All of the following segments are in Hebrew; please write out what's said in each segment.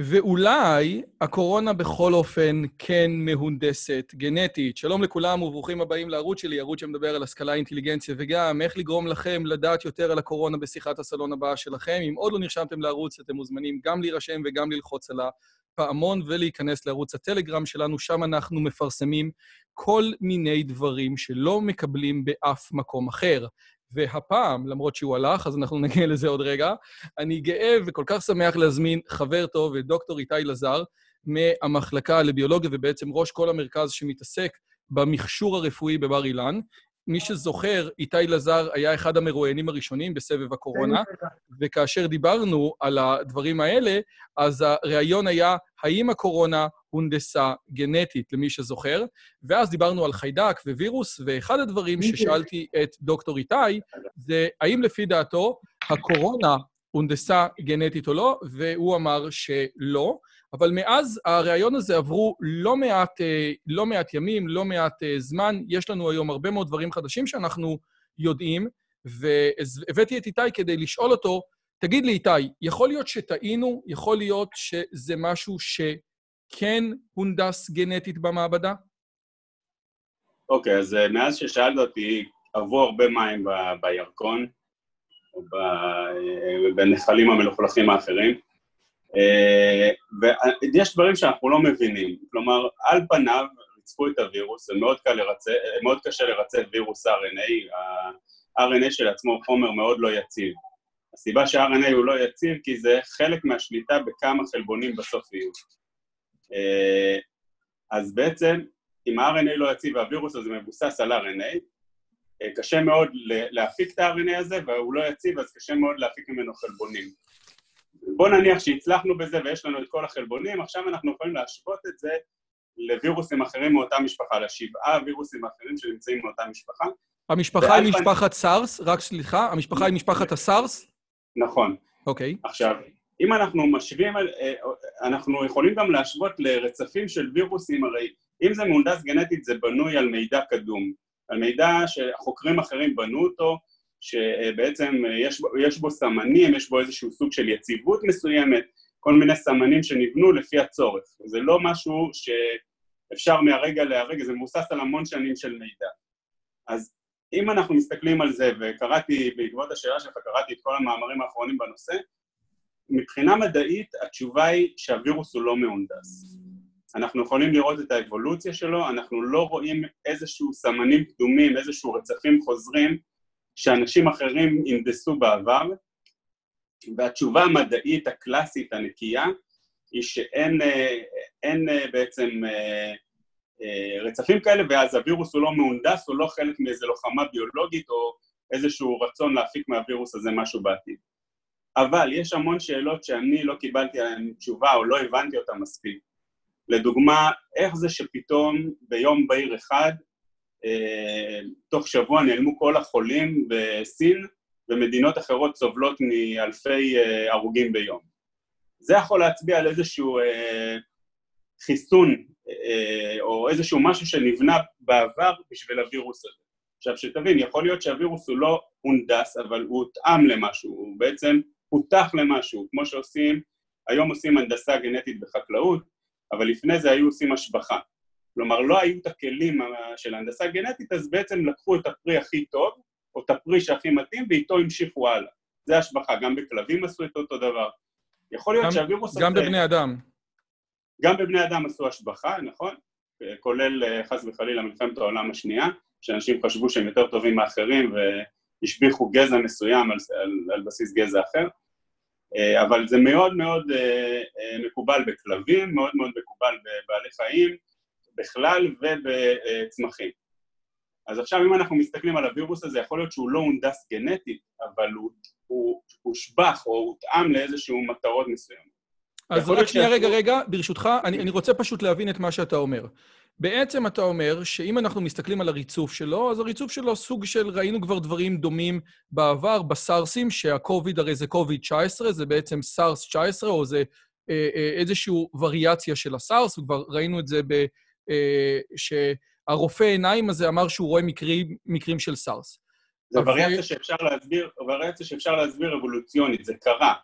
ואולי הקורונה בכל אופן כן מהונדסת גנטית. שלום לכולם וברוכים הבאים לערוץ שלי, ערוץ שמדבר על השכלה, אינטליגנציה וגם איך לגרום לכם לדעת יותר על הקורונה בשיחת הסלון הבאה שלכם. אם עוד לא נרשמתם לערוץ, אתם מוזמנים גם להירשם וגם ללחוץ על הפעמון ולהיכנס לערוץ הטלגרם שלנו, שם אנחנו מפרסמים כל מיני דברים שלא מקבלים באף מקום אחר. והפעם, למרות שהוא הלך, אז אנחנו נגיע לזה עוד רגע, אני גאה וכל כך שמח להזמין חבר טוב, את דוקטור איתי לזר, מהמחלקה לביולוגיה, ובעצם ראש כל המרכז שמתעסק במכשור הרפואי בבר אילן. מי שזוכר, איתי לזר היה אחד המרואיינים הראשונים בסבב הקורונה, וכאשר דיברנו על הדברים האלה, אז הראיון היה, האם הקורונה הונדסה גנטית, למי שזוכר? ואז דיברנו על חיידק ווירוס, ואחד הדברים ששאלתי את דוקטור איתי, זה האם לפי דעתו הקורונה הונדסה גנטית או לא, והוא אמר שלא. אבל מאז הראיון הזה עברו לא מעט, לא מעט ימים, לא מעט זמן. יש לנו היום הרבה מאוד דברים חדשים שאנחנו יודעים, והבאתי את איתי כדי לשאול אותו, תגיד לי, איתי, יכול להיות שטעינו? יכול להיות שזה משהו שכן הונדס גנטית במעבדה? אוקיי, okay, אז מאז ששאלת אותי, עברו הרבה מים ב- בירקון, או ב- בנחלים המלוכלכים האחרים. אה, ויש דברים שאנחנו לא מבינים, כלומר, על פניו ריצפו את הווירוס, זה מאוד, לרצה, מאוד קשה לרצף וירוס RNA, ה-RNA שלעצמו הוא חומר מאוד לא יציב. הסיבה שה-RNA הוא לא יציב כי זה חלק מהשליטה בכמה חלבונים בסוף יהיו. אה, אז בעצם, אם ה-RNA לא יציב והווירוס הזה מבוסס על RNA, אה, קשה מאוד להפיק את ה-RNA הזה, והוא לא יציב, אז קשה מאוד להפיק ממנו חלבונים. בוא נניח שהצלחנו בזה ויש לנו את כל החלבונים, עכשיו אנחנו יכולים להשוות את זה לווירוסים אחרים מאותה משפחה, לשבעה וירוסים אחרים שנמצאים מאותה משפחה. המשפחה היא משפחת סארס, רק סליחה, המשפחה היא משפחת הסארס? נכון. אוקיי. עכשיו, אם אנחנו משווים, אה, אנחנו יכולים גם להשוות לרצפים של וירוסים, הרי אם זה מהונדס גנטית זה בנוי על מידע קדום, על מידע שחוקרים אחרים בנו אותו, שבעצם יש, יש בו סמנים, יש בו איזשהו סוג של יציבות מסוימת, כל מיני סמנים שנבנו לפי הצורך. זה לא משהו שאפשר מהרגע להרגע, זה מבוסס על המון שנים של מידע. אז אם אנחנו מסתכלים על זה, וקראתי, בעקבות השאלה שלך, קראתי את כל המאמרים האחרונים בנושא, מבחינה מדעית התשובה היא שהווירוס הוא לא מהונדס. אנחנו יכולים לראות את האבולוציה שלו, אנחנו לא רואים איזשהו סמנים קדומים, איזשהו רצפים חוזרים שאנשים אחרים הנדסו בעבר, והתשובה המדעית הקלאסית הנקייה היא שאין אין בעצם רצפים כאלה, ואז הווירוס הוא לא מהונדס, הוא לא חלק מאיזו לוחמה ביולוגית או איזשהו רצון להפיק מהווירוס הזה משהו בעתיד. אבל יש המון שאלות שאני לא קיבלתי עליהן תשובה או לא הבנתי אותן מספיק. לדוגמה, איך זה שפתאום ביום בהיר אחד אה, תוך שבוע נעלמו כל החולים בסין, ומדינות אחרות סובלות מאלפי אה, הרוגים ביום. זה יכול להצביע על איזשהו אה, חיסון או איזשהו משהו שנבנה בעבר בשביל הווירוס הזה. עכשיו, שתבין, יכול להיות שהווירוס הוא לא הונדס, אבל הוא הותאם למשהו, הוא בעצם פותח למשהו, כמו שעושים, היום עושים הנדסה גנטית בחקלאות, אבל לפני זה היו עושים השבחה. כלומר, לא היו את הכלים של ההנדסה הגנטית, אז בעצם לקחו את הפרי הכי טוב, או את הפרי שהכי מתאים, ואיתו המשיכו הלאה. זה השבחה, גם בכלבים עשו את אותו דבר. יכול להיות שהווירוס הזה... גם בבני אדם. גם בבני אדם עשו השבחה, נכון? כולל אה, חס וחלילה מלחמת העולם השנייה, שאנשים חשבו שהם יותר טובים מאחרים והשביחו גזע מסוים על, על, על בסיס גזע אחר. אה, אבל זה מאוד מאוד אה, מקובל בכלבים, מאוד מאוד מקובל בבעלי חיים, בכלל ובצמחים. אז עכשיו אם אנחנו מסתכלים על הווירוס הזה, יכול להיות שהוא לא הונדס גנטית, אבל הוא הושבח או הותאם לאיזשהו מטרות מסוימות. אז רק שנייה, רגע, רגע, ברשותך, אני, אני רוצה פשוט להבין את מה שאתה אומר. בעצם אתה אומר שאם אנחנו מסתכלים על הריצוף שלו, אז הריצוף שלו סוג של, ראינו כבר דברים דומים בעבר בסארסים, שהקוביד הרי זה קוביד 19, זה בעצם סארס 19, או זה אה, אה, איזושהי וריאציה של הסארס, וכבר ראינו את זה ב... אה, שהרופא עיניים הזה אמר שהוא רואה מקרים, מקרים של סארס. זה וריאציה שאפשר להסביר, וריאציה שאפשר להסביר אבולוציונית, זה קרה.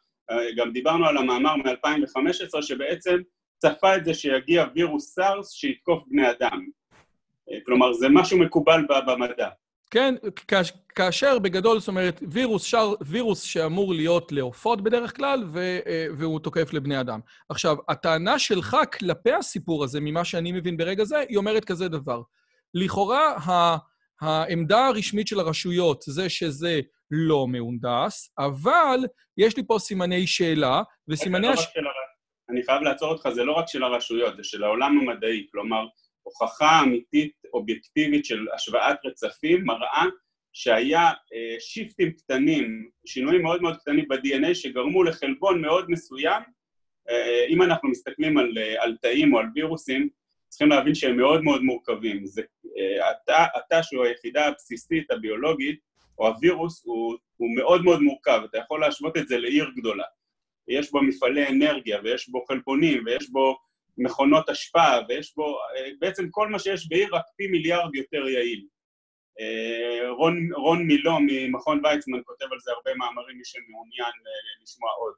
גם דיברנו על המאמר מ-2015 שבעצם צפה את זה שיגיע וירוס סארס שיתקוף בני אדם. כלומר, זה משהו מקובל במדע. כן, כאשר בגדול, זאת אומרת, וירוס, שר, וירוס שאמור להיות לעופות בדרך כלל, ו, והוא תוקף לבני אדם. עכשיו, הטענה שלך כלפי הסיפור הזה, ממה שאני מבין ברגע זה, היא אומרת כזה דבר. לכאורה, העמדה הרשמית של הרשויות זה שזה לא מהונדס, אבל יש לי פה סימני שאלה, וסימני... הש... לא אני חייב לעצור אותך, זה לא רק של הרשויות, זה של העולם המדעי. כלומר, הוכחה אמיתית, אובייקטיבית של השוואת רצפים, מראה שהיה אה, שיפטים קטנים, שינויים מאוד מאוד קטנים ב-DNA שגרמו לחלבון מאוד מסוים. אה, אם אנחנו מסתכלים על, אה, על תאים או על וירוסים, צריכים להבין שהם מאוד מאוד מורכבים. זה, התא, התא שהוא היחידה הבסיסית הביולוגית, או הווירוס, הוא, הוא מאוד מאוד מורכב. אתה יכול להשוות את זה לעיר גדולה. יש בו מפעלי אנרגיה, ויש בו חלבונים, ויש בו מכונות השפעה, ויש בו אה, בעצם כל מה שיש בעיר, רק פי מיליארד יותר יעיל. אה, רון, רון מילו ממכון ויצמן כותב על זה הרבה מאמרים, מי שמעוניין לשמוע עוד.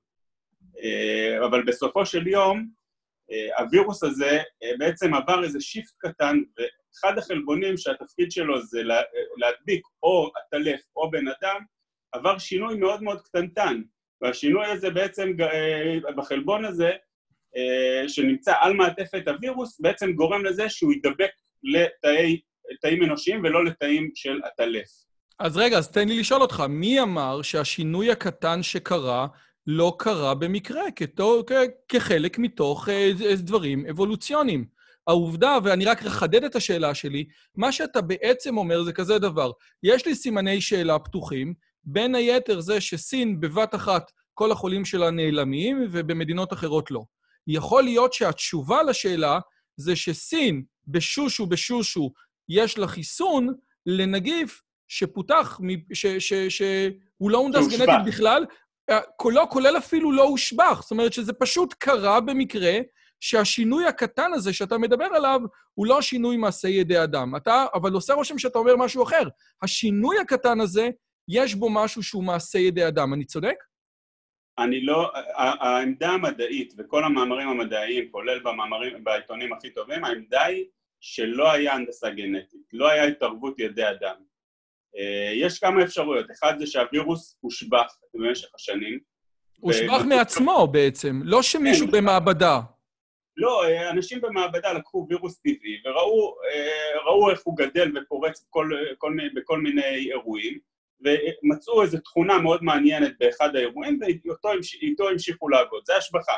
אבל בסופו של יום, הווירוס הזה בעצם עבר איזה שיפט קטן, ואחד החלבונים שהתפקיד שלו זה להדביק או עטלף או בן אדם, עבר שינוי מאוד מאוד קטנטן. והשינוי הזה בעצם, בחלבון הזה, שנמצא על מעטפת הווירוס, בעצם גורם לזה שהוא יידבק לתאים אנושיים ולא לתאים של עטלף. אז רגע, אז תן לי לשאול אותך, מי אמר שהשינוי הקטן שקרה לא קרה במקרה, כתו, כ, כחלק מתוך אה, דברים אבולוציוניים. העובדה, ואני רק אחדד את השאלה שלי, מה שאתה בעצם אומר זה כזה דבר, יש לי סימני שאלה פתוחים, בין היתר זה שסין בבת אחת כל החולים שלה נעלמים, ובמדינות אחרות לא. יכול להיות שהתשובה לשאלה זה שסין, בשושו בשושו, יש לה חיסון לנגיף שפותח, שהוא לא הונדס גנטית בכלל, קולו כולל אפילו לא הושבח. זאת אומרת שזה פשוט קרה במקרה שהשינוי הקטן הזה שאתה מדבר עליו הוא לא שינוי מעשה ידי אדם. אתה, אבל עושה רושם שאתה אומר משהו אחר. השינוי הקטן הזה, יש בו משהו שהוא מעשה ידי אדם. אני צודק? אני לא... העמדה המדעית וכל המאמרים המדעיים, כולל במאמרים, בעיתונים הכי טובים, העמדה היא שלא היה הנדסה גנטית, לא היה התערבות ידי אדם. אה, יש כמה אפשרויות, אחד זה שהווירוס הושבח במשך השנים. הושבח ו... מעצמו בעצם, לא שמישהו כן, במעבדה. לא, אה, אנשים במעבדה לקחו וירוס טבעי וראו אה, איך הוא גדל ופורץ בכל, כל, בכל מיני אירועים, ומצאו איזו תכונה מאוד מעניינת באחד האירועים, ואיתו המשיכו לעבוד, זה השבחה.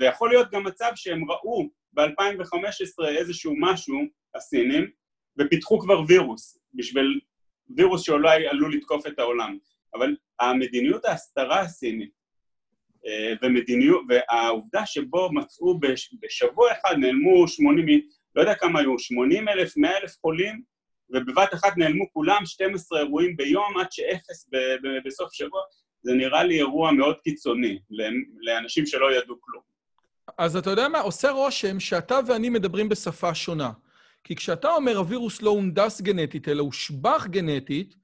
ויכול להיות גם מצב שהם ראו ב-2015 איזשהו משהו, הסינים, ופיתחו כבר וירוס, בשביל וירוס שאולי עלול לתקוף את העולם. אבל המדיניות ההסתרה הסינית אה, ומדיניות, והעובדה שבו מצאו בשבוע אחד נעלמו 80, לא יודע כמה היו, 80 אלף, 100 אלף חולים, ובבת אחת נעלמו כולם 12 אירועים ביום עד שאפס בסוף שבוע, זה נראה לי אירוע מאוד קיצוני לאנשים שלא ידעו כלום. אז אתה יודע מה? עושה רושם שאתה ואני מדברים בשפה שונה. כי כשאתה אומר הווירוס לא הונדס גנטית, אלא הושבח גנטית,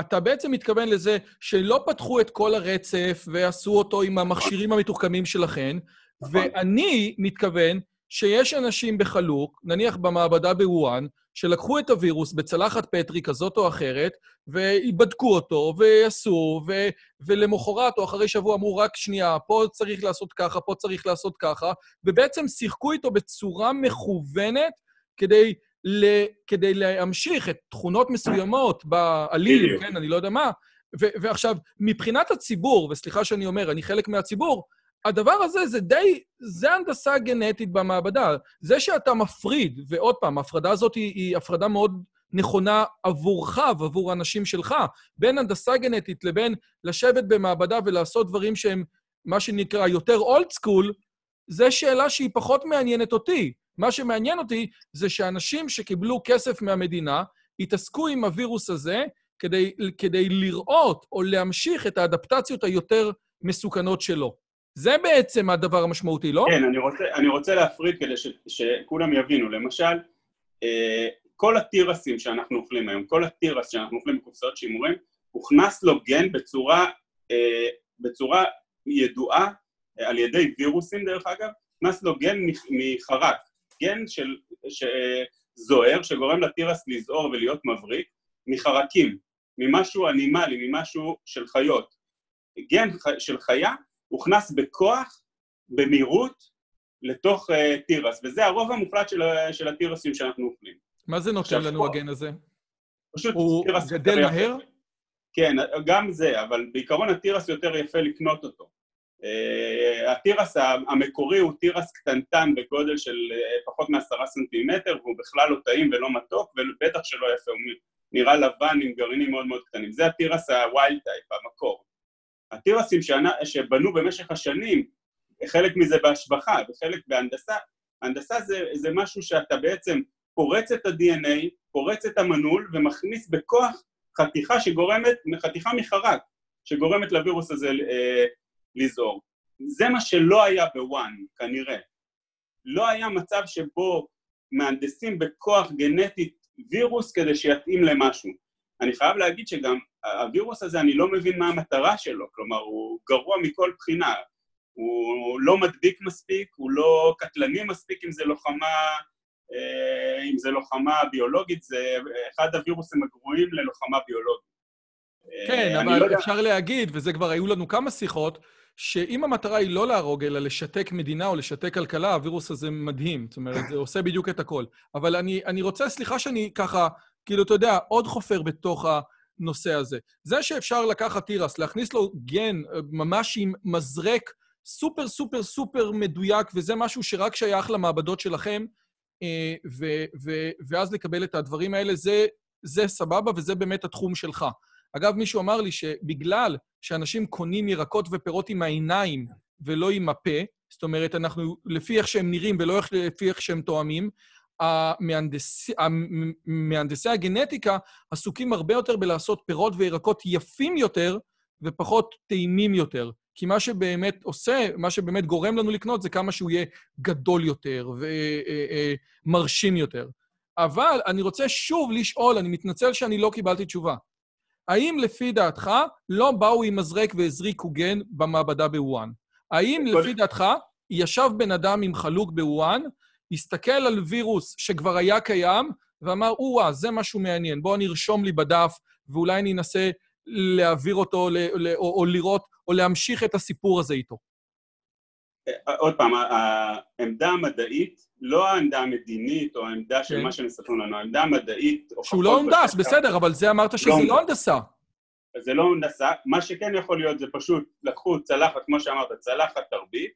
אתה בעצם מתכוון לזה שלא פתחו את כל הרצף ועשו אותו עם המכשירים המתוחכמים שלכם, נכון. ואני מתכוון שיש אנשים בחלוק, נניח במעבדה בוואן, שלקחו את הווירוס בצלחת פטרי כזאת או אחרת, ובדקו אותו, ועשו, ו- ולמחרת או אחרי שבוע אמרו, רק שנייה, פה צריך לעשות ככה, פה צריך לעשות ככה, ובעצם שיחקו איתו בצורה מכוונת כדי, ל, כדי להמשיך את תכונות מסוימות בעליל, כן, אני לא יודע מה. ו, ועכשיו, מבחינת הציבור, וסליחה שאני אומר, אני חלק מהציבור, הדבר הזה זה די, זה הנדסה גנטית במעבדה. זה שאתה מפריד, ועוד פעם, ההפרדה הזאת היא, היא הפרדה מאוד נכונה עבורך ועבור האנשים שלך, בין הנדסה גנטית לבין לשבת במעבדה ולעשות דברים שהם מה שנקרא יותר אולד סקול, זו שאלה שהיא פחות מעניינת אותי. מה שמעניין אותי זה שאנשים שקיבלו כסף מהמדינה התעסקו עם הווירוס הזה כדי, כדי לראות או להמשיך את האדפטציות היותר מסוכנות שלו. זה בעצם הדבר המשמעותי, לא? כן, אני רוצה, אני רוצה להפריד כדי ש, שכולם יבינו. למשל, אה, כל התירסים שאנחנו אוכלים היום, כל התירס שאנחנו אוכלים בקופסאות שימורים, הוכנס לו גן בצורה אה, בצורה ידועה על ידי וירוסים דרך אגב, נכנס לו גן מחרק, גן של, זוהר שגורם לתירס לזעור ולהיות מבריק, מחרקים, ממשהו אנימלי, ממשהו של חיות. גן של חיה הוכנס בכוח, במהירות, לתוך uh, תירס, וזה הרוב המוחלט של, של התירסים שאנחנו אוכלים. מה זה נותן לנו פה, הגן הזה? פשוט הוא גדל מהר? כן, גם זה, אבל בעיקרון התירס יותר יפה לקנות אותו. Uh, התירס המקורי הוא תירס קטנטן בגודל של uh, פחות מעשרה סנטימטר, והוא בכלל לא טעים ולא מתוק, ובטח שלא יפה, הוא נראה לבן עם גרעינים מאוד מאוד קטנים. זה התירס ה wild type, המקור. התירסים שבנו במשך השנים, חלק מזה בהשבחה וחלק בהנדסה, הנדסה זה, זה משהו שאתה בעצם פורץ את ה-DNA, פורץ את המנעול ומכניס בכוח חתיכה שגורמת, חתיכה מחרק, שגורמת לווירוס הזה אה, לזעור. זה מה שלא היה בוואן, כנראה. לא היה מצב שבו מהנדסים בכוח גנטית וירוס כדי שיתאים למשהו. אני חייב להגיד שגם הווירוס הזה, אני לא מבין מה המטרה שלו, כלומר, הוא גרוע מכל בחינה. הוא לא מדביק מספיק, הוא לא קטלני מספיק אם זה לוחמה, אה, אם זה לוחמה ביולוגית, זה אחד הווירוסים הגרועים ללוחמה ביולוגית. כן, אבל לא אפשר יודע... להגיד, וזה כבר היו לנו כמה שיחות, שאם המטרה היא לא להרוג, אלא לשתק מדינה או לשתק כלכלה, הווירוס הזה מדהים. זאת אומרת, זה עושה בדיוק את הכל. אבל אני, אני רוצה, סליחה שאני ככה, כאילו, אתה יודע, עוד חופר בתוך הנושא הזה. זה שאפשר לקחת תירס, להכניס לו גן ממש עם מזרק סופר סופר סופר מדויק, וזה משהו שרק שייך למעבדות שלכם, אה, ו, ו, ואז לקבל את הדברים האלה, זה, זה סבבה וזה באמת התחום שלך. אגב, מישהו אמר לי שבגלל שאנשים קונים ירקות ופירות עם העיניים ולא עם הפה, זאת אומרת, אנחנו לפי איך שהם נראים ולא לפי איך שהם תואמים, המהנדס, המהנדסי הגנטיקה עסוקים הרבה יותר בלעשות פירות וירקות יפים יותר ופחות טעימים יותר. כי מה שבאמת עושה, מה שבאמת גורם לנו לקנות, זה כמה שהוא יהיה גדול יותר ומרשים יותר. אבל אני רוצה שוב לשאול, אני מתנצל שאני לא קיבלתי תשובה. האם לפי דעתך לא באו עם מזרק והזריקו גן במעבדה בוואן? האם לפי דעתך ישב בן אדם עם חלוק בוואן, הסתכל על וירוס שכבר היה קיים, ואמר, או-אה, זה משהו מעניין, בואו נרשום לי בדף, ואולי אני אנסה להעביר אותו, או, או לראות, או להמשיך את הסיפור הזה איתו. עוד פעם, העמדה המדעית, לא העמדה המדינית או העמדה של כן. מה שהם מספרים לנו, העמדה המדעית... שהוא לא הונדס, בסדר, אבל זה אמרת שזה לא, לא הנדסה. זה לא הנדסה, מה שכן יכול להיות זה פשוט לקחו צלחת, כמו שאמרת, צלחת תרבית,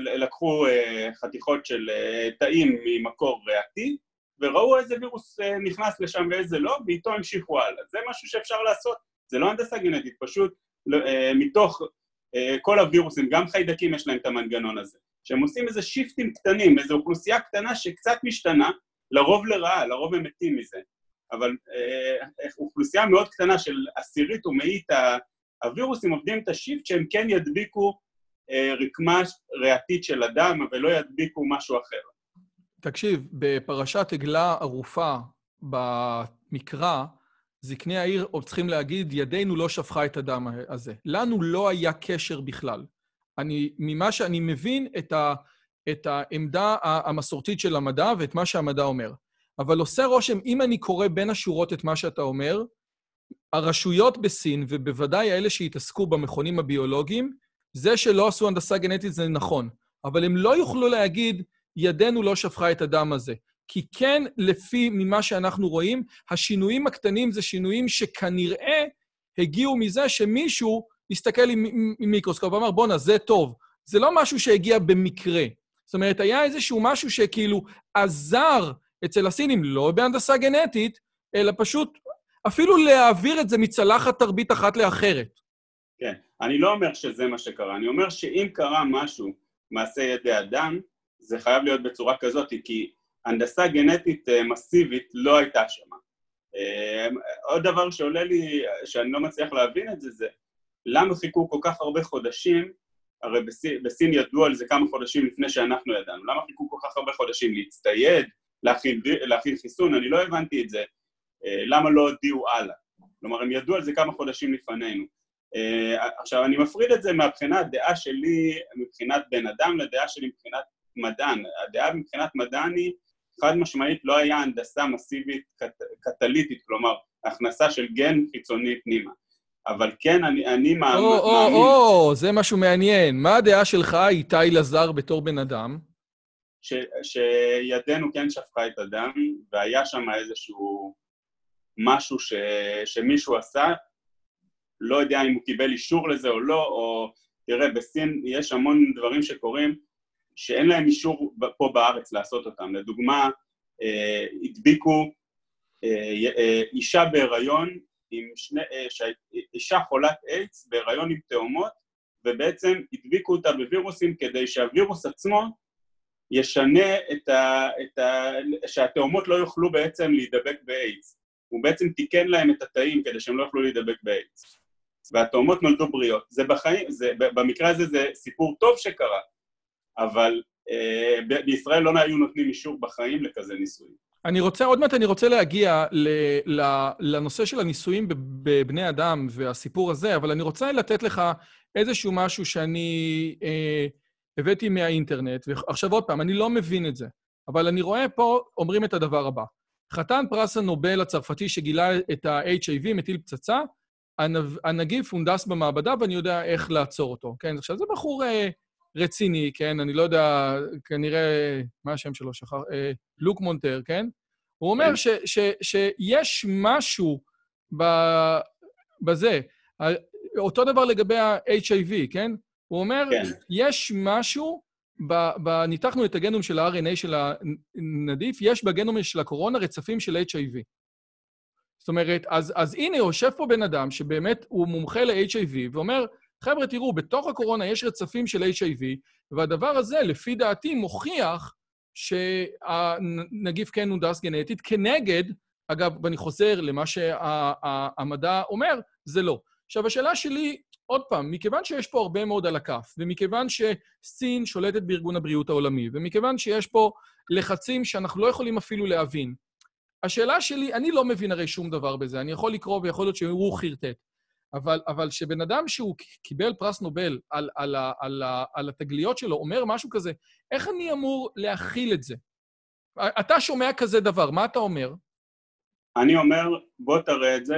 לקחו uh, חתיכות של uh, תאים ממקור ריאתי, וראו איזה וירוס uh, נכנס לשם ואיזה לא, ואיתו המשיכו הלאה. זה משהו שאפשר לעשות, זה לא הנדסה גנטית, פשוט uh, מתוך כל הווירוסים, גם חיידקים יש להם את המנגנון הזה, שהם עושים איזה שיפטים קטנים, איזו אוכלוסייה קטנה שקצת משתנה, לרוב לרעה, לרוב הם מתים מזה. אבל uh, אוכלוסייה מאוד קטנה של עשירית ומאית הווירוסים עובדים את השיפט שהם כן ידביקו אה, רקמה ריאתית של אדם, ולא ידביקו משהו אחר. תקשיב, בפרשת עגלה ערופה במקרא, זקני העיר עוד צריכים להגיד, ידינו לא שפכה את הדם הזה. לנו לא היה קשר בכלל. אני, ממה שאני מבין את, ה, את העמדה המסורתית של המדע ואת מה שהמדע אומר. אבל עושה רושם, אם אני קורא בין השורות את מה שאתה אומר, הרשויות בסין, ובוודאי אלה שהתעסקו במכונים הביולוגיים, זה שלא עשו הנדסה גנטית זה נכון, אבל הם לא יוכלו להגיד, ידנו לא שפכה את הדם הזה. כי כן, לפי ממה שאנחנו רואים, השינויים הקטנים זה שינויים שכנראה הגיעו מזה שמישהו הסתכל עם, עם, עם מיקרוסקופ ואמר, בואנה, זה טוב. זה לא משהו שהגיע במקרה. זאת אומרת, היה איזשהו משהו שכאילו עזר אצל הסינים, לא בהנדסה גנטית, אלא פשוט אפילו להעביר את זה מצלחת תרבית אחת לאחרת. כן, אני לא אומר שזה מה שקרה, אני אומר שאם קרה משהו, מעשה ידי אדם, זה חייב להיות בצורה כזאת, כי הנדסה גנטית אה, מסיבית לא הייתה שמה. אה, עוד דבר שעולה לי, שאני לא מצליח להבין את זה, זה למה חיכו כל כך הרבה חודשים, הרי בסין, בסין ידעו על זה כמה חודשים לפני שאנחנו ידענו, למה חיכו כל כך הרבה חודשים? להצטייד, להכין, להכין חיסון, אני לא הבנתי את זה, אה, למה לא הודיעו הלאה? כלומר, הם ידעו על זה כמה חודשים לפנינו. אה, עכשיו, אני מפריד את זה מהבחינה הדעה שלי מבחינת בן אדם לדעה שלי מבחינת מדען. הדעה מבחינת מדען היא חד משמעית לא היה הנדסה מסיבית קט, קטליטית, כלומר, הכנסה של גן חיצוני פנימה. אבל כן, אני, אני מאמין... או, או, או, זה משהו מעניין. מה הדעה שלך, איתי לזר, בתור בן אדם? ש, שידנו כן שפכה את הדם, והיה שם איזשהו משהו ש, שמישהו עשה, לא יודע אם הוא קיבל אישור לזה או לא, או תראה, בסין יש המון דברים שקורים שאין להם אישור פה בארץ לעשות אותם. לדוגמה, אה, הדביקו אה, אה, אישה בהיריון עם שני, אישה חולת איידס בהיריון עם תאומות, ובעצם הדביקו אותה בווירוסים כדי שהווירוס עצמו ישנה את ה... את ה שהתאומות לא יוכלו בעצם להידבק באיידס. הוא בעצם תיקן להם את התאים כדי שהם לא יוכלו להידבק באיידס. והתאומות נולדו בריאות. זה בחיים, זה, במקרה הזה זה סיפור טוב שקרה, אבל אה, בישראל לא היו נותנים אישור בחיים לכזה ניסויים. אני רוצה, עוד מעט אני רוצה להגיע ל, ל, לנושא של הניסויים בבני אדם והסיפור הזה, אבל אני רוצה לתת לך איזשהו משהו שאני אה, הבאתי מהאינטרנט, ועכשיו עוד פעם, אני לא מבין את זה, אבל אני רואה פה, אומרים את הדבר הבא. חתן פרס הנובל הצרפתי שגילה את ה-HIV מטיל פצצה, הנגיף הונדס במעבדה ואני יודע איך לעצור אותו, כן? עכשיו, זה בחור אה, רציני, כן? אני לא יודע, כנראה, מה השם שלו? שכח... אה, לוק מונטר, כן? הוא אומר כן. ש, ש, שיש משהו ב, בזה. אותו דבר לגבי ה-HIV, כן? הוא אומר, כן. יש משהו, ב, ב, ניתחנו את הגנום של ה-RNA של הנדיף, יש בגנום של הקורונה רצפים של HIV. זאת אומרת, אז, אז הנה, יושב פה בן אדם שבאמת הוא מומחה ל-HIV, ואומר, חבר'ה, תראו, בתוך הקורונה יש רצפים של HIV, והדבר הזה, לפי דעתי, מוכיח שהנגיף כן הונדס גנטית, כנגד, אגב, ואני חוזר למה שהמדע אומר, זה לא. עכשיו, השאלה שלי, עוד פעם, מכיוון שיש פה הרבה מאוד על הכף, ומכיוון שסין שולטת בארגון הבריאות העולמי, ומכיוון שיש פה לחצים שאנחנו לא יכולים אפילו להבין, השאלה שלי, אני לא מבין הרי שום דבר בזה, אני יכול לקרוא ויכול להיות שהוא חרטט, אבל, אבל שבן אדם שהוא קיבל פרס נובל על, על, על, על, על התגליות שלו אומר משהו כזה, איך אני אמור להכיל את זה? אתה שומע כזה דבר, מה אתה אומר? אני אומר, בוא תראה את זה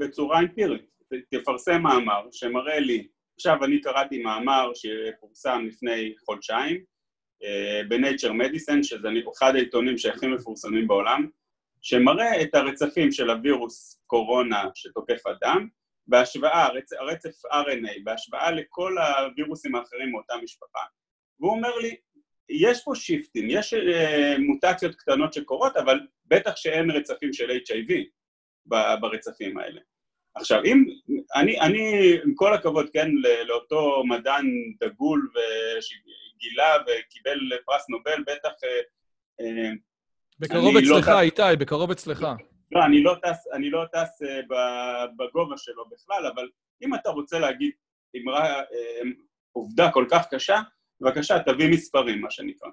בצורה אמפירית. תפרסם מאמר שמראה לי, עכשיו אני קראתי מאמר שפורסם לפני חודשיים אה, ב-Nature Medicine, שזה אחד העיתונים שהכי מפורסמים בעולם, שמראה את הרצפים של הווירוס קורונה שתוקף אדם, בהשוואה, הרצ... הרצף RNA, בהשוואה לכל הווירוסים האחרים מאותה משפחה. והוא אומר לי, יש פה שיפטים, יש uh, מוטציות קטנות שקורות, אבל בטח שאין רצפים של HIV ברצפים האלה. עכשיו, אם, אני, אני, עם כל הכבוד, כן, לאותו מדען דגול שגילה וקיבל פרס נובל, בטח uh, uh, בקרוב אצלך, לא איתי, בקרוב אצלך. לא, אני לא טס, אני לא טס uh, בגובה שלו בכלל, אבל אם אתה רוצה להגיד אמרה, uh, עובדה כל כך קשה, בבקשה, תביא מספרים, מה שנקרא.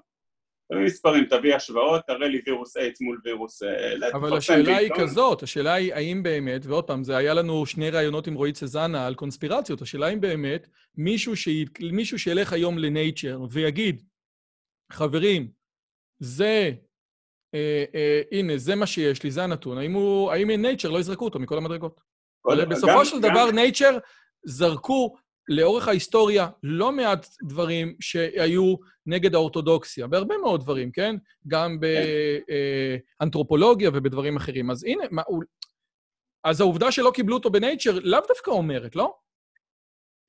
תביא מספרים, תביא השוואות, תראה לי וירוס איידס מול וירוס... Uh, אבל השאלה היא כזאת, השאלה היא האם באמת, ועוד פעם, זה היה לנו שני ראיונות עם רועי צזנה על קונספירציות, השאלה אם באמת מישהו, ש... מישהו שילך היום לנייצ'ר ויגיד, חברים, זה אה, אה, הנה, זה מה שיש לי, זה הנתון. האם הוא, האם נייצ'ר לא יזרקו אותו מכל המדרגות? אבל בסופו גם, של גם... דבר, נייצ'ר זרקו לאורך ההיסטוריה לא מעט דברים שהיו נגד האורתודוקסיה, בהרבה מאוד דברים, כן? גם באנתרופולוגיה ובדברים אחרים. אז הנה, מה, הוא... אז העובדה שלא קיבלו אותו בנייצ'ר לאו דווקא אומרת, לא?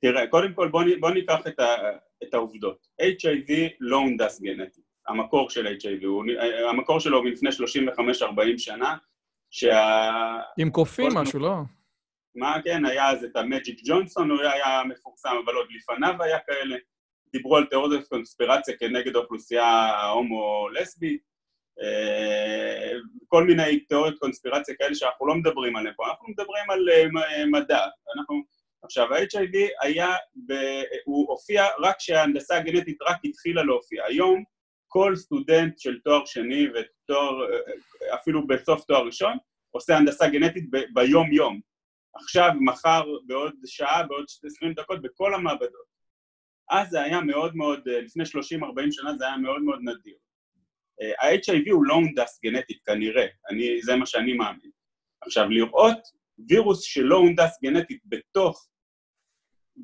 תראה, קודם כל בוא, בוא ניקח את, ה, את העובדות. HIV לא הונדס גנטית. המקור של HIV, הוא, המקור שלו הוא מלפני 35-40 שנה, שה... עם קופים משהו, לא? מה, כן, היה אז את המג'יק ג'ונסון, הוא היה מפורסם, אבל עוד לפניו היה כאלה. דיברו על תיאוריות קונספירציה כנגד האוכלוסייה ההומו-לסבית, אה, כל מיני תיאוריות קונספירציה כאלה שאנחנו לא מדברים עליהן פה, אנחנו מדברים על אה, מדע. אנחנו... עכשיו, ה-HIV היה, ב... הוא הופיע רק כשההנדסה הגנטית רק התחילה להופיע. היום כל סטודנט של תואר שני ותואר, אפילו בסוף תואר ראשון, עושה הנדסה גנטית ב- ביום-יום. עכשיו, מחר, בעוד שעה, בעוד 20 דקות, בכל המעבדות. אז זה היה מאוד מאוד, אה, לפני 30-40 שנה זה היה מאוד מאוד נדיר. אה, ה-HIV הוא לא הונדס גנטית כנראה, אני, זה מה שאני מאמין. עכשיו, לראות וירוס שלא הונדס גנטית בתוך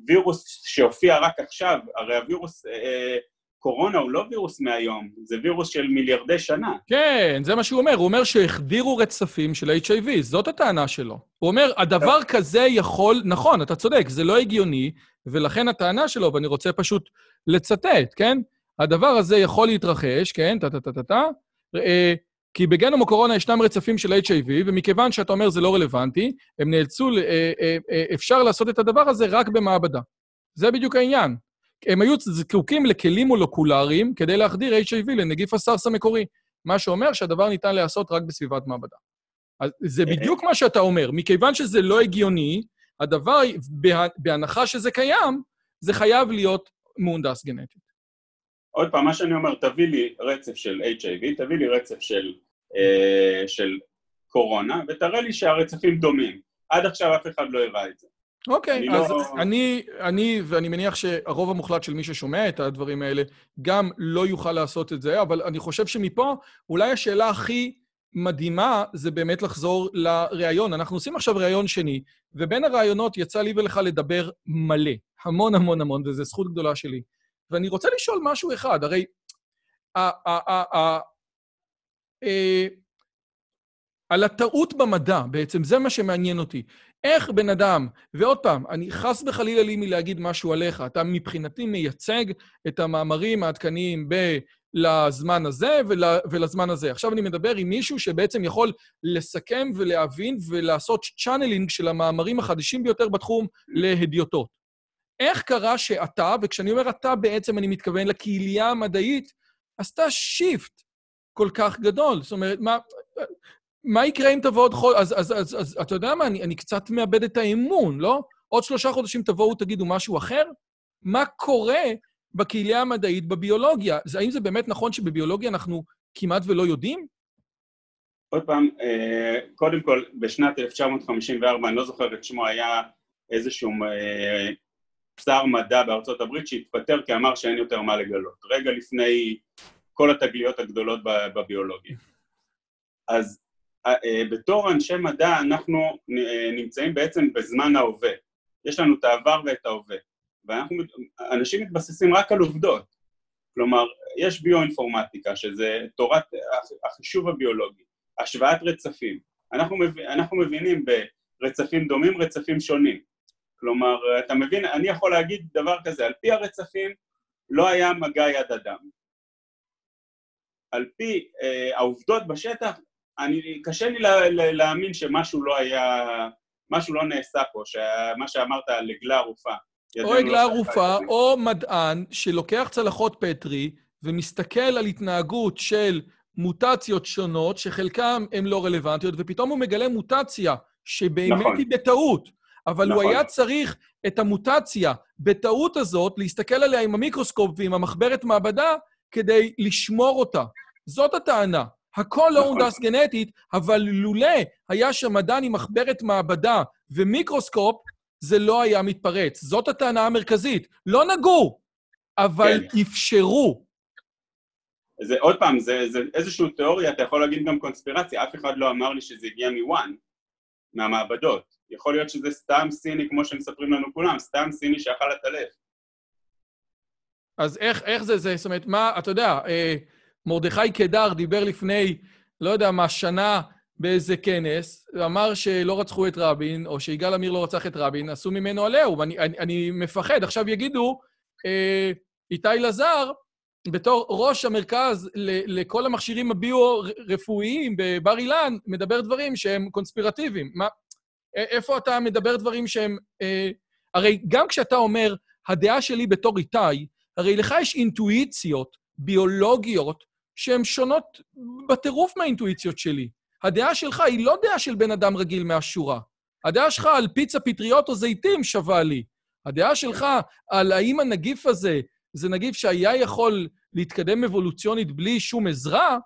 וירוס שהופיע רק עכשיו, הרי הווירוס אה, קורונה הוא לא וירוס מהיום, זה וירוס של מיליארדי שנה. כן, זה מה שהוא אומר. הוא אומר שהחדירו רצפים של HIV, זאת הטענה שלו. הוא אומר, הדבר כזה יכול... נכון, אתה צודק, זה לא הגיוני, ולכן הטענה שלו, ואני רוצה פשוט לצטט, כן? הדבר הזה יכול להתרחש, כן? טה-טה-טה-טה, אה, כי בגנום הקורונה ישנם רצפים של HIV, ומכיוון שאתה אומר זה לא רלוונטי, הם נאלצו, אה, אה, אפשר לעשות את הדבר הזה רק במעבדה. זה בדיוק העניין. הם היו זקוקים לכלים מולקולריים כדי להחדיר HIV לנגיף הסארס המקורי, מה שאומר שהדבר ניתן להיעשות רק בסביבת מעבדה. אז זה בדיוק מה שאתה אומר. מכיוון שזה לא הגיוני, הדבר, בהנחה שזה קיים, זה חייב להיות מהונדס גנטית. עוד פעם, מה שאני אומר, תביא לי רצף של HIV, תביא לי רצף של, אה, של קורונה, ותראה לי שהרצפים דומים. עד עכשיו אף אחד לא הראה את זה. אוקיי, אז לא... אני, אני, ואני מניח שהרוב המוחלט של מי ששומע את הדברים האלה, גם לא יוכל לעשות את זה, אבל אני חושב שמפה, אולי השאלה הכי מדהימה זה באמת לחזור לראיון. אנחנו עושים עכשיו ראיון שני, ובין הראיונות יצא לי ולך לדבר מלא, המון המון המון, וזו זכות גדולה שלי. ואני רוצה לשאול משהו אחד, הרי... אה, על הטעות במדע, בעצם, זה מה שמעניין אותי. איך בן אדם, ועוד פעם, אני חס וחלילה לי מלהגיד משהו עליך, אתה מבחינתי מייצג את המאמרים העדכניים ב... לזמן הזה ול, ולזמן הזה. עכשיו אני מדבר עם מישהו שבעצם יכול לסכם ולהבין ולעשות channeling של המאמרים החדשים ביותר בתחום להדיוטות. איך קרה שאתה, וכשאני אומר אתה בעצם אני מתכוון לקהילייה המדעית, עשתה shift כל כך גדול? זאת אומרת, מה, מה יקרה אם תבוא עוד חודש? אז, אז, אז, אז אתה יודע מה, אני, אני קצת מאבד את האמון, לא? עוד שלושה חודשים תבואו, תגידו משהו אחר? מה קורה בקהילה המדעית בביולוגיה? האם זה באמת נכון שבביולוגיה אנחנו כמעט ולא יודעים? עוד פעם, אה, קודם כל, בשנת 1954, אני לא זוכר את שמו, היה איזשהו אה, שר מדע בארצות הברית שהתפטר כי אמר שאין יותר מה לגלות, רגע לפני כל התגליות הגדולות בביולוגיה. אז בתור אנשי מדע אנחנו נמצאים בעצם בזמן ההווה. יש לנו את העבר ואת ההווה. ואנשים מתבססים רק על עובדות. כלומר, יש ביואינפורמטיקה, שזה תורת החישוב הביולוגי, השוואת רצפים. אנחנו, מב... אנחנו מבינים ברצפים דומים, רצפים שונים. כלומר, אתה מבין, אני יכול להגיד דבר כזה, על פי הרצפים לא היה מגע יד אדם. על פי אה, העובדות בשטח, אני, קשה לי לה, לה, להאמין שמשהו לא היה, משהו לא נעשה פה, שמה שאמרת על עגלה ערופה. או עגלה ערופה, או מדען שלוקח צלחות פטרי ומסתכל על התנהגות של מוטציות שונות, שחלקן הן לא רלוונטיות, ופתאום הוא מגלה מוטציה שבאמת נכון. היא בטעות. אבל נכון. הוא היה צריך את המוטציה בטעות הזאת, להסתכל עליה עם המיקרוסקופ ועם המחברת מעבדה, כדי לשמור אותה. זאת הטענה. הכל לא נכון. הונדס גנטית, אבל לולא היה שם מדען עם מחברת מעבדה ומיקרוסקופ, זה לא היה מתפרץ. זאת הטענה המרכזית. לא נגעו, אבל כן. אפשרו. זה עוד פעם, זה, זה איזושהי תיאוריה, אתה יכול להגיד גם קונספירציה, אף אחד לא אמר לי שזה הגיע מוואן, מהמעבדות. יכול להיות שזה סתם סיני, כמו שמספרים לנו כולם, סתם סיני שאכל את הלב. אז איך, איך זה, זה, זאת אומרת, מה, אתה יודע, אה, מרדכי קדר דיבר לפני, לא יודע מה, שנה באיזה כנס, אמר שלא רצחו את רבין, או שיגאל עמיר לא רצח את רבין, עשו ממנו עליהום. אני, אני, אני מפחד. עכשיו יגידו, אה, איתי לזר, בתור ראש המרכז ל, לכל המכשירים הביו-רפואיים בבר אילן, מדבר דברים שהם קונספירטיביים. מה, איפה אתה מדבר דברים שהם... אה, הרי גם כשאתה אומר, הדעה שלי בתור איתי, הרי לך יש אינטואיציות ביולוגיות שהן שונות בטירוף מהאינטואיציות שלי. הדעה שלך היא לא דעה של בן אדם רגיל מהשורה. הדעה שלך על פיצה, פטריות או זיתים שווה לי. הדעה שלך על האם הנגיף הזה זה נגיף שהיה יכול להתקדם אבולוציונית בלי שום עזרה,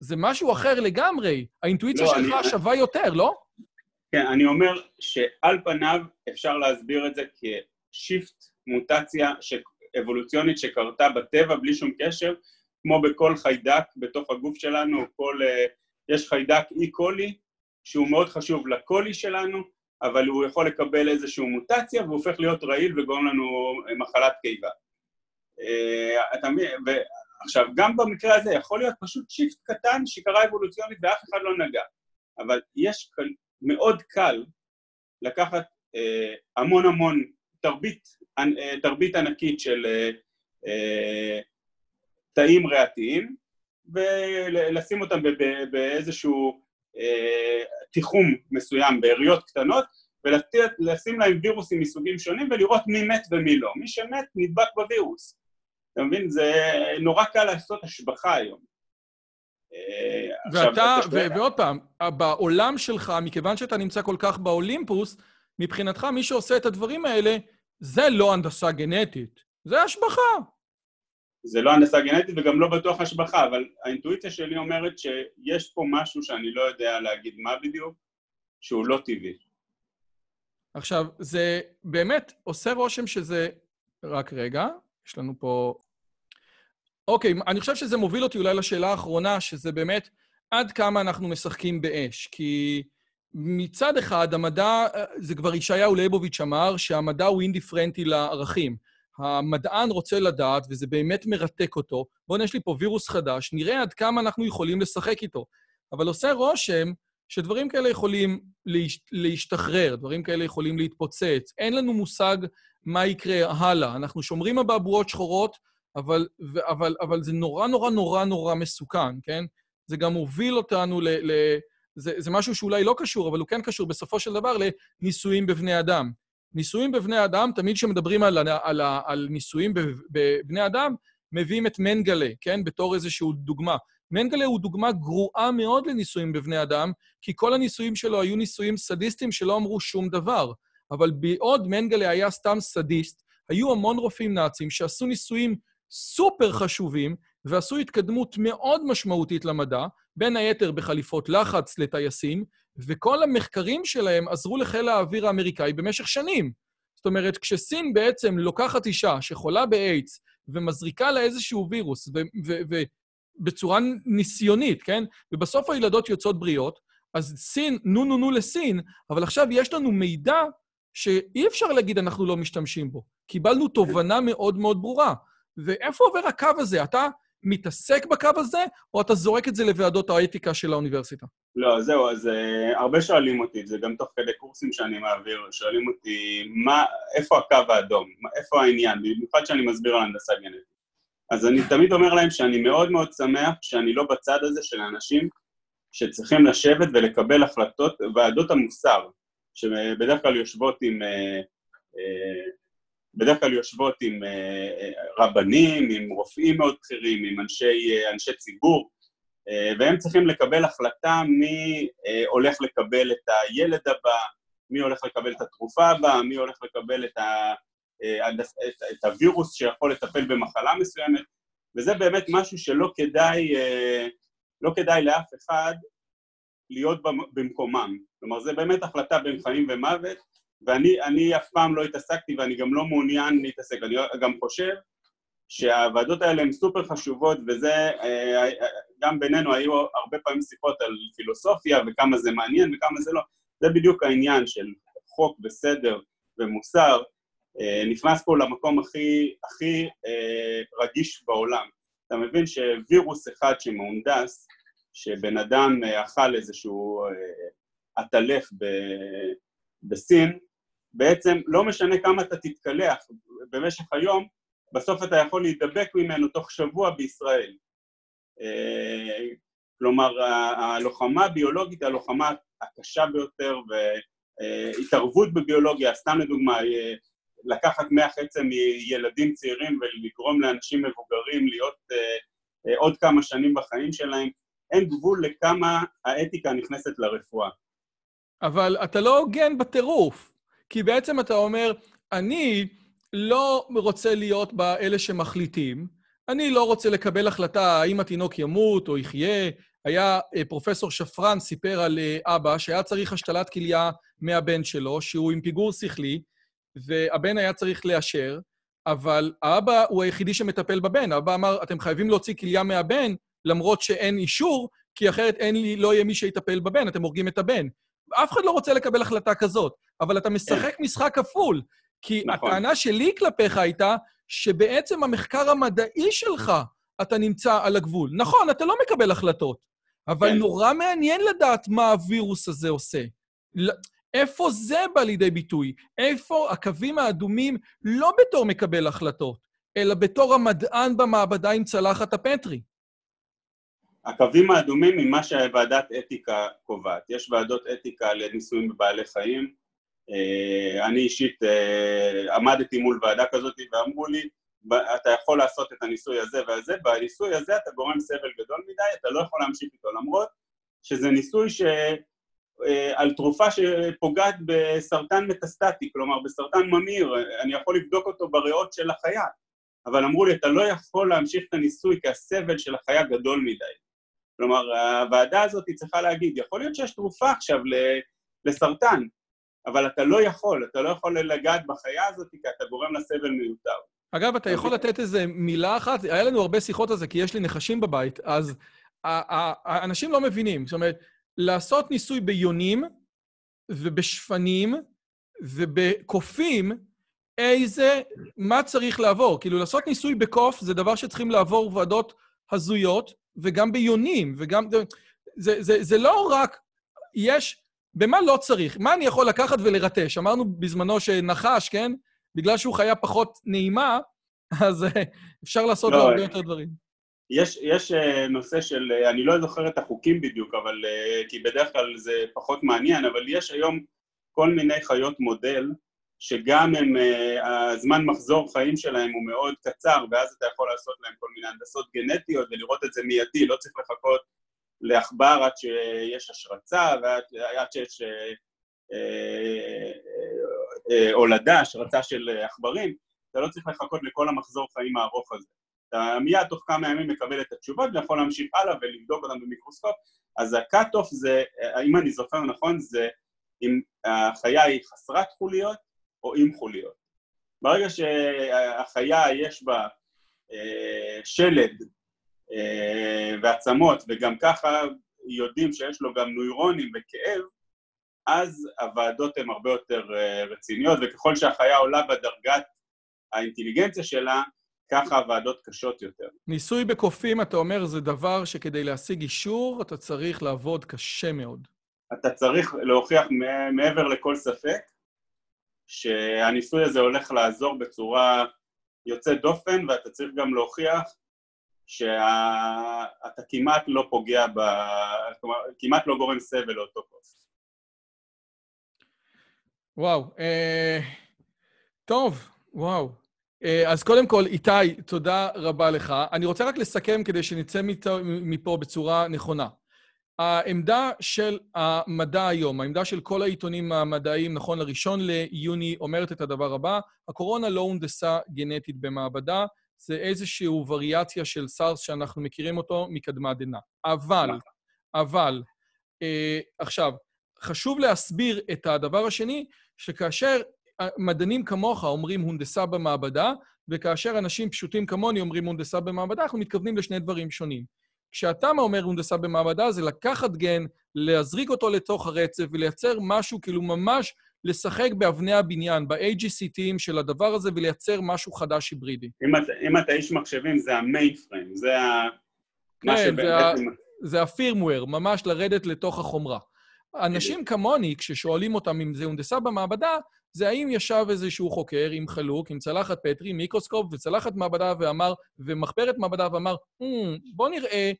זה משהו אחר לגמרי. האינטואיציה לא, שלך אני... שווה יותר, לא? כן, אני אומר שעל פניו אפשר להסביר את זה כ shift מוטציה אבולוציונית שקרתה בטבע בלי שום קשר, כמו בכל חיידק בתוך הגוף שלנו, כל, uh, יש חיידק אי קולי שהוא מאוד חשוב לקולי שלנו, אבל הוא יכול לקבל איזושהי מוטציה והוא הופך להיות רעיל וגורם לנו מחלת קיבה. Uh, אתה מבין, עכשיו, גם במקרה הזה יכול להיות פשוט shift קטן שקרה אבולוציונית ואף אחד לא נגע, אבל יש מאוד קל לקחת אה, המון המון תרבית, אה, תרבית ענקית של אה, אה, תאים ריאתיים ולשים אותם באיזשהו אה, תיחום מסוים בעיריות קטנות ולשים להם וירוסים מסוגים שונים ולראות מי מת ומי לא. מי שמת נדבק בווירוס. אתה מבין? זה נורא קל לעשות השבחה היום. אה, ואתה, ו- ועוד פעם, בעולם שלך, מכיוון שאתה נמצא כל כך באולימפוס, מבחינתך מי שעושה את הדברים האלה, זה לא הנדסה גנטית, זה השבחה. זה לא הנדסה גנטית וגם לא בטוח השבחה, אבל האינטואיציה שלי אומרת שיש פה משהו שאני לא יודע להגיד מה בדיוק, שהוא לא טבעי. עכשיו, זה באמת עושה רושם שזה... רק רגע, יש לנו פה אוקיי, אני חושב שזה מוביל אותי אולי לשאלה האחרונה, שזה באמת עד כמה אנחנו משחקים באש. כי מצד אחד, המדע, זה כבר ישעיהו ליבוביץ' אמר, שהמדע הוא אינדיפרנטי לערכים. המדען רוצה לדעת, וזה באמת מרתק אותו, בואו, יש לי פה וירוס חדש, נראה עד כמה אנחנו יכולים לשחק איתו. אבל עושה רושם שדברים כאלה יכולים להש... להשתחרר, דברים כאלה יכולים להתפוצץ. אין לנו מושג מה יקרה הלאה. אנחנו שומרים אבעבועות שחורות, אבל, אבל, אבל זה נורא נורא נורא נורא מסוכן, כן? זה גם מוביל אותנו ל... ל זה, זה משהו שאולי לא קשור, אבל הוא כן קשור בסופו של דבר לניסויים בבני אדם. ניסויים בבני אדם, תמיד כשמדברים על, על, על, ניסויים בבני אדם, מביאים את מנגלה, כן? בתור איזושהי דוגמה. מנגלה הוא דוגמה גרועה מאוד לניסויים בבני אדם, כי כל הניסויים שלו היו ניסויים סדיסטיים שלא אמרו שום דבר. אבל בעוד מנגלה היה סתם סדיסט, היו המון רופאים נאצים שעשו ניסויים סופר חשובים ועשו התקדמות מאוד משמעותית למדע, בין היתר בחליפות לחץ לטייסים, וכל המחקרים שלהם עזרו לחיל האוויר האמריקאי במשך שנים. זאת אומרת, כשסין בעצם לוקחת אישה שחולה באיידס ומזריקה לה איזשהו וירוס, ובצורה ניסיונית, כן? ובסוף הילדות יוצאות בריאות, אז סין, נו נו נו לסין, אבל עכשיו יש לנו מידע שאי אפשר להגיד אנחנו לא משתמשים בו. קיבלנו תובנה מאוד מאוד ברורה. ואיפה עובר הקו הזה? אתה מתעסק בקו הזה, או אתה זורק את זה לוועדות האתיקה של האוניברסיטה? לא, זהו, אז uh, הרבה שואלים אותי, זה גם תוך כדי קורסים שאני מעביר, שואלים אותי, מה, איפה הקו האדום? איפה העניין? במיוחד שאני מסביר על הנדסה גנטית. אז אני תמיד אומר להם שאני מאוד מאוד שמח שאני לא בצד הזה של האנשים שצריכים לשבת ולקבל החלטות, ועדות המוסר, שבדרך כלל יושבות עם... Uh, uh, בדרך כלל יושבות עם אה, אה, רבנים, עם רופאים מאוד בכירים, עם אנשי, אה, אנשי ציבור, והם צריכים לקבל החלטה מי הולך לקבל את הילד הבא, מי הולך לקבל את התרופה הבאה, מי הולך לקבל את, ה, את, את הווירוס שיכול לטפל במחלה מסוימת, וזה באמת משהו שלא כדאי, לא כדאי לאף אחד להיות במקומם. כלומר, זה באמת החלטה בין חיים ומוות, ואני אף פעם לא התעסקתי ואני גם לא מעוניין להתעסק. אני גם חושב שהוועדות האלה הן סופר חשובות, וזה, אה, אה, גם בינינו היו הרבה פעמים שיחות על פילוסופיה וכמה זה מעניין וכמה זה לא. זה בדיוק העניין של חוק וסדר ומוסר, אה, נכנס פה למקום הכי, הכי רגיש בעולם. אתה מבין שווירוס אחד שמהונדס, שבן אדם אכל איזשהו עטלף בסין, בעצם לא משנה כמה אתה תתקלח במשך היום, בסוף אתה יכול להידבק ממנו תוך שבוע בישראל. אה, כלומר, הלוחמה הביולוגית היא הלוחמה הקשה ביותר, והתערבות בביולוגיה, סתם לדוגמה, אה, לקחת מח עצם מילדים צעירים ולגרום לאנשים מבוגרים להיות אה, עוד כמה שנים בחיים שלהם, אין גבול לכמה האתיקה נכנסת לרפואה. אבל אתה לא הוגן בטירוף. כי בעצם אתה אומר, אני לא רוצה להיות באלה שמחליטים, אני לא רוצה לקבל החלטה האם התינוק ימות או יחיה, היה אה, פרופסור שפרן סיפר על אה, אבא שהיה צריך השתלת כליה מהבן שלו, שהוא עם פיגור שכלי, והבן היה צריך לאשר, אבל האבא הוא היחידי שמטפל בבן. האבא אמר, אתם חייבים להוציא כליה מהבן, למרות שאין אישור, כי אחרת אין לי, לא יהיה מי שיטפל בבן, אתם הורגים את הבן. אף אחד לא רוצה לקבל החלטה כזאת, אבל אתה משחק משחק כפול. כי נכון. הטענה שלי כלפיך הייתה שבעצם המחקר המדעי שלך, אתה נמצא על הגבול. נכון, אתה לא מקבל החלטות, אבל כן. נורא מעניין לדעת מה הווירוס הזה עושה. איפה זה בא לידי ביטוי? איפה הקווים האדומים לא בתור מקבל החלטות, אלא בתור המדען במעבדה עם צלחת הפטרי? הקווים האדומים ממה שוועדת אתיקה קובעת. יש ועדות אתיקה לניסויים בבעלי חיים. אה, אני אישית אה, עמדתי מול ועדה כזאת ואמרו לי, אתה יכול לעשות את הניסוי הזה והזה, בניסוי הזה אתה גורם סבל גדול מדי, אתה לא יכול להמשיך איתו למרות שזה ניסוי ש... אה, על תרופה שפוגעת בסרטן מטסטטי, כלומר בסרטן ממאיר, אני יכול לבדוק אותו בריאות של החיה, אבל אמרו לי, אתה לא יכול להמשיך את הניסוי כי הסבל של החיה גדול מדי. כלומר, הוועדה הזאת צריכה להגיד, יכול להיות שיש תרופה עכשיו לסרטן, אבל אתה לא יכול, אתה לא יכול לגעת בחיה הזאת כי אתה גורם לה סבל מיותר. אגב, אתה יכול לתת איזה מילה אחת? היה לנו הרבה שיחות על זה, כי יש לי נחשים בבית, אז האנשים לא מבינים. זאת אומרת, לעשות ניסוי ביונים ובשפנים ובקופים, איזה, מה צריך לעבור? כאילו, לעשות ניסוי בקוף זה דבר שצריכים לעבור ועדות הזויות, וגם ביונים, וגם... זה, זה, זה לא רק... יש... במה לא צריך? מה אני יכול לקחת ולרטש? אמרנו בזמנו שנחש, כן? בגלל שהוא חיה פחות נעימה, אז אה, אפשר לעשות לא, לו הרבה יותר דברים. יש, יש אה, נושא של, אה, אני לא זוכר את החוקים בדיוק, אבל, כי בדרך כלל זה פחות מעניין, אבל יש היום כל מיני חיות מודל, שגם הם, הזמן מחזור חיים שלהם הוא מאוד קצר, ואז אתה יכול לעשות להם כל מיני הנדסות גנטיות ולראות את זה מיידי, לא צריך לחכות לעכבר עד שיש השרצה ועד שיש הולדה, השרצה של עכברים, אתה לא צריך לחכות לכל המחזור חיים הארוך הזה. אתה מיד תוך כמה ימים מקבל את התשובות ויכול להמשיך הלאה ולבדוק אותם במיקרוסקופ. אז ה-cut-off זה, אם אני זוכר נכון, זה אם החיה היא חסרת חוליות או עם חוליות. ברגע שהחיה יש בה אה, שלד אה, ועצמות, וגם ככה יודעים שיש לו גם נוירונים וכאב, אז הוועדות הן הרבה יותר אה, רציניות, וככל שהחיה עולה בדרגת האינטליגנציה שלה, ככה הוועדות קשות יותר. ניסוי בקופים, אתה אומר, זה דבר שכדי להשיג אישור, אתה צריך לעבוד קשה מאוד. אתה צריך להוכיח מעבר לכל ספק שהניסוי הזה הולך לעזור בצורה יוצאת דופן, ואתה צריך גם להוכיח שאתה כמעט לא פוגע ב... כלומר, כמעט לא גורם סבל לאותו כוס. וואו. אה, טוב, וואו. אה, אז קודם כל, איתי, תודה רבה לך. אני רוצה רק לסכם כדי שנצא מפה בצורה נכונה. העמדה של המדע היום, העמדה של כל העיתונים המדעיים, נכון, לראשון ליוני, אומרת את הדבר הבא, הקורונה לא הונדסה גנטית במעבדה, זה איזושהי וריאציה של סארס שאנחנו מכירים אותו מקדמת דנא. אבל, אבל, אה, עכשיו, חשוב להסביר את הדבר השני, שכאשר מדענים כמוך אומרים הונדסה במעבדה, וכאשר אנשים פשוטים כמוני אומרים הונדסה במעבדה, אנחנו מתכוונים לשני דברים שונים. כשאתה אומר הונדסה במעבדה, זה לקחת גן, להזריק אותו לתוך הרצף ולייצר משהו, כאילו ממש לשחק באבני הבניין, ב-AGCTים של הדבר הזה ולייצר משהו חדש היברידי. אם אתה, אם אתה איש מחשבים, זה המיינפריים, זה ה... כן, זה, ה... זה הפירמוור, ממש לרדת לתוך החומרה. אנשים כמוני, כששואלים אותם אם זה הונדסה במעבדה, זה האם ישב איזשהו חוקר עם חלוק, עם צלחת פטרי, מיקרוסקופ וצלחת מעבדה ואמר, ומחברת מעבדה ואמר, mm, בוא נראה,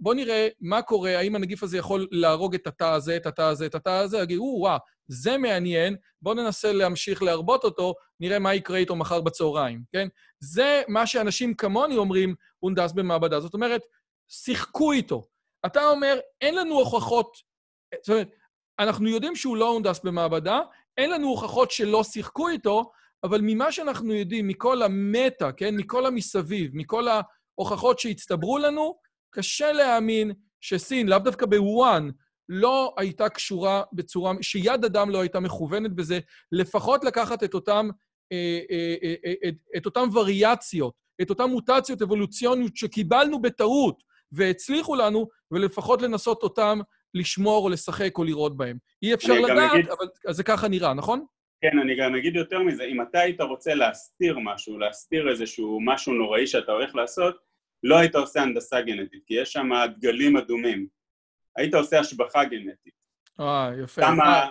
בוא נראה מה קורה, האם הנגיף הזה יכול להרוג את התא הזה, את התא הזה, את התא הזה, יגיד, וואה, זה מעניין, בואו ננסה להמשיך להרבות אותו, נראה מה יקרה איתו מחר בצהריים, כן? זה מה שאנשים כמוני אומרים, הונדס במעבדה. זאת אומרת, שיחקו איתו. אתה אומר, אין לנו הוכחות, זאת אומרת, אנחנו יודעים שהוא לא הונדס במעבדה, אין לנו הוכחות שלא שיחקו איתו, אבל ממה שאנחנו יודעים, מכל המטה, כן? מכל המסביב, מכל ההוכחות שהצטברו לנו, קשה להאמין שסין, לאו דווקא בוואן, לא הייתה קשורה בצורה, שיד אדם לא הייתה מכוונת בזה, לפחות לקחת את אותם, אה, אה, אה, את, את אותם וריאציות, את אותן מוטציות אבולוציוניות שקיבלנו בטעות והצליחו לנו, ולפחות לנסות אותם לשמור או לשחק או לראות בהם. אי אפשר לדעת, אגיד... אבל זה ככה נראה, נכון? כן, אני גם אגיד יותר מזה, אם אתה היית רוצה להסתיר משהו, להסתיר איזשהו משהו נוראי שאתה הולך לעשות, לא היית עושה הנדסה גנטית, כי יש שם דגלים אדומים. היית עושה השבחה גנטית. אה, יפה. כמה...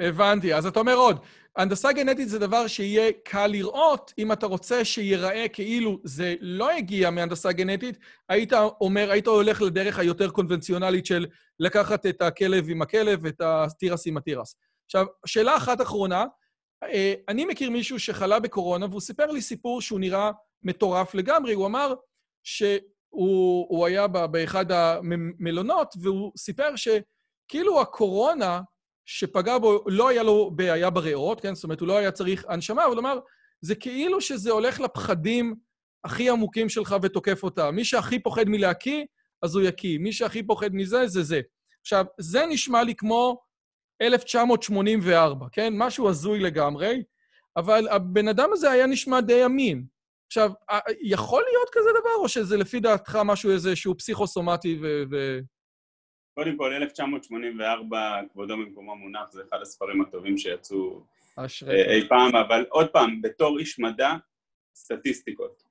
הבנתי. אז אתה אומר עוד, הנדסה גנטית זה דבר שיהיה קל לראות, אם אתה רוצה שיראה כאילו זה לא הגיע מהנדסה גנטית, היית אומר, היית הולך לדרך היותר קונבנציונלית של לקחת את הכלב עם הכלב ואת התירס עם התירס. עכשיו, שאלה אחת אחרונה, אה, אני מכיר מישהו שחלה בקורונה, והוא סיפר לי סיפור שהוא נראה מטורף לגמרי. הוא אמר שהוא היה באחד המלונות, והוא סיפר שכאילו הקורונה שפגע בו, לא היה לו בעיה בריאות, כן? זאת אומרת, הוא לא היה צריך הנשמה, אבל הוא אמר, זה כאילו שזה הולך לפחדים הכי עמוקים שלך ותוקף אותם. מי שהכי פוחד מלהקיא, אז הוא יקיא. מי שהכי פוחד מזה, זה זה. עכשיו, זה נשמע לי כמו 1984, כן? משהו הזוי לגמרי, אבל הבן אדם הזה היה נשמע די אמין. עכשיו, יכול להיות כזה דבר, או שזה לפי דעתך משהו איזשהו פסיכוסומטי ו... ו... קודם כל, 1984, כבודו במקומו מונח, זה אחד הספרים הטובים שיצאו אשרי. אי פעם, אבל עוד פעם, בתור איש מדע, סטטיסטיקות.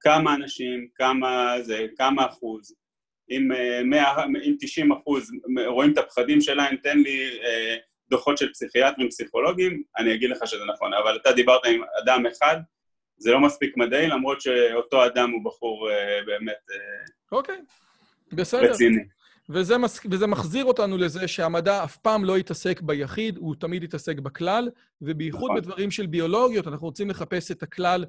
כמה אנשים, כמה זה, כמה אחוז, אם, 100, אה, אם 90 אחוז רואים את הפחדים שלהם, תן לי אה, דוחות של פסיכיאטרים, פסיכולוגים, אני אגיד לך שזה נכון. אבל אתה דיברת עם אדם אחד, זה לא מספיק מדעי, למרות שאותו אדם הוא בחור אה, באמת אה, אוקיי, בסדר. רציני. וזה, מס... וזה מחזיר אותנו לזה שהמדע אף פעם לא יתעסק ביחיד, הוא תמיד יתעסק בכלל, ובייחוד נכון. בדברים של ביולוגיות, אנחנו רוצים לחפש את הכלל,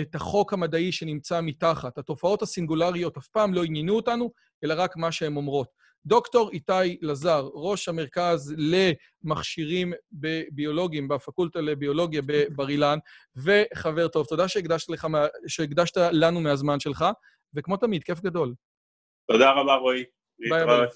את החוק המדעי שנמצא מתחת. התופעות הסינגולריות אף פעם לא עניינו אותנו, אלא רק מה שהן אומרות. דוקטור איתי לזר, ראש המרכז למכשירים ביולוגיים בפקולטה לביולוגיה בבר אילן, וחבר טוב, תודה שהקדשת, לך, שהקדשת לנו מהזמן שלך, וכמו תמיד, כיף גדול. תודה רבה, רועי. ביי ביי.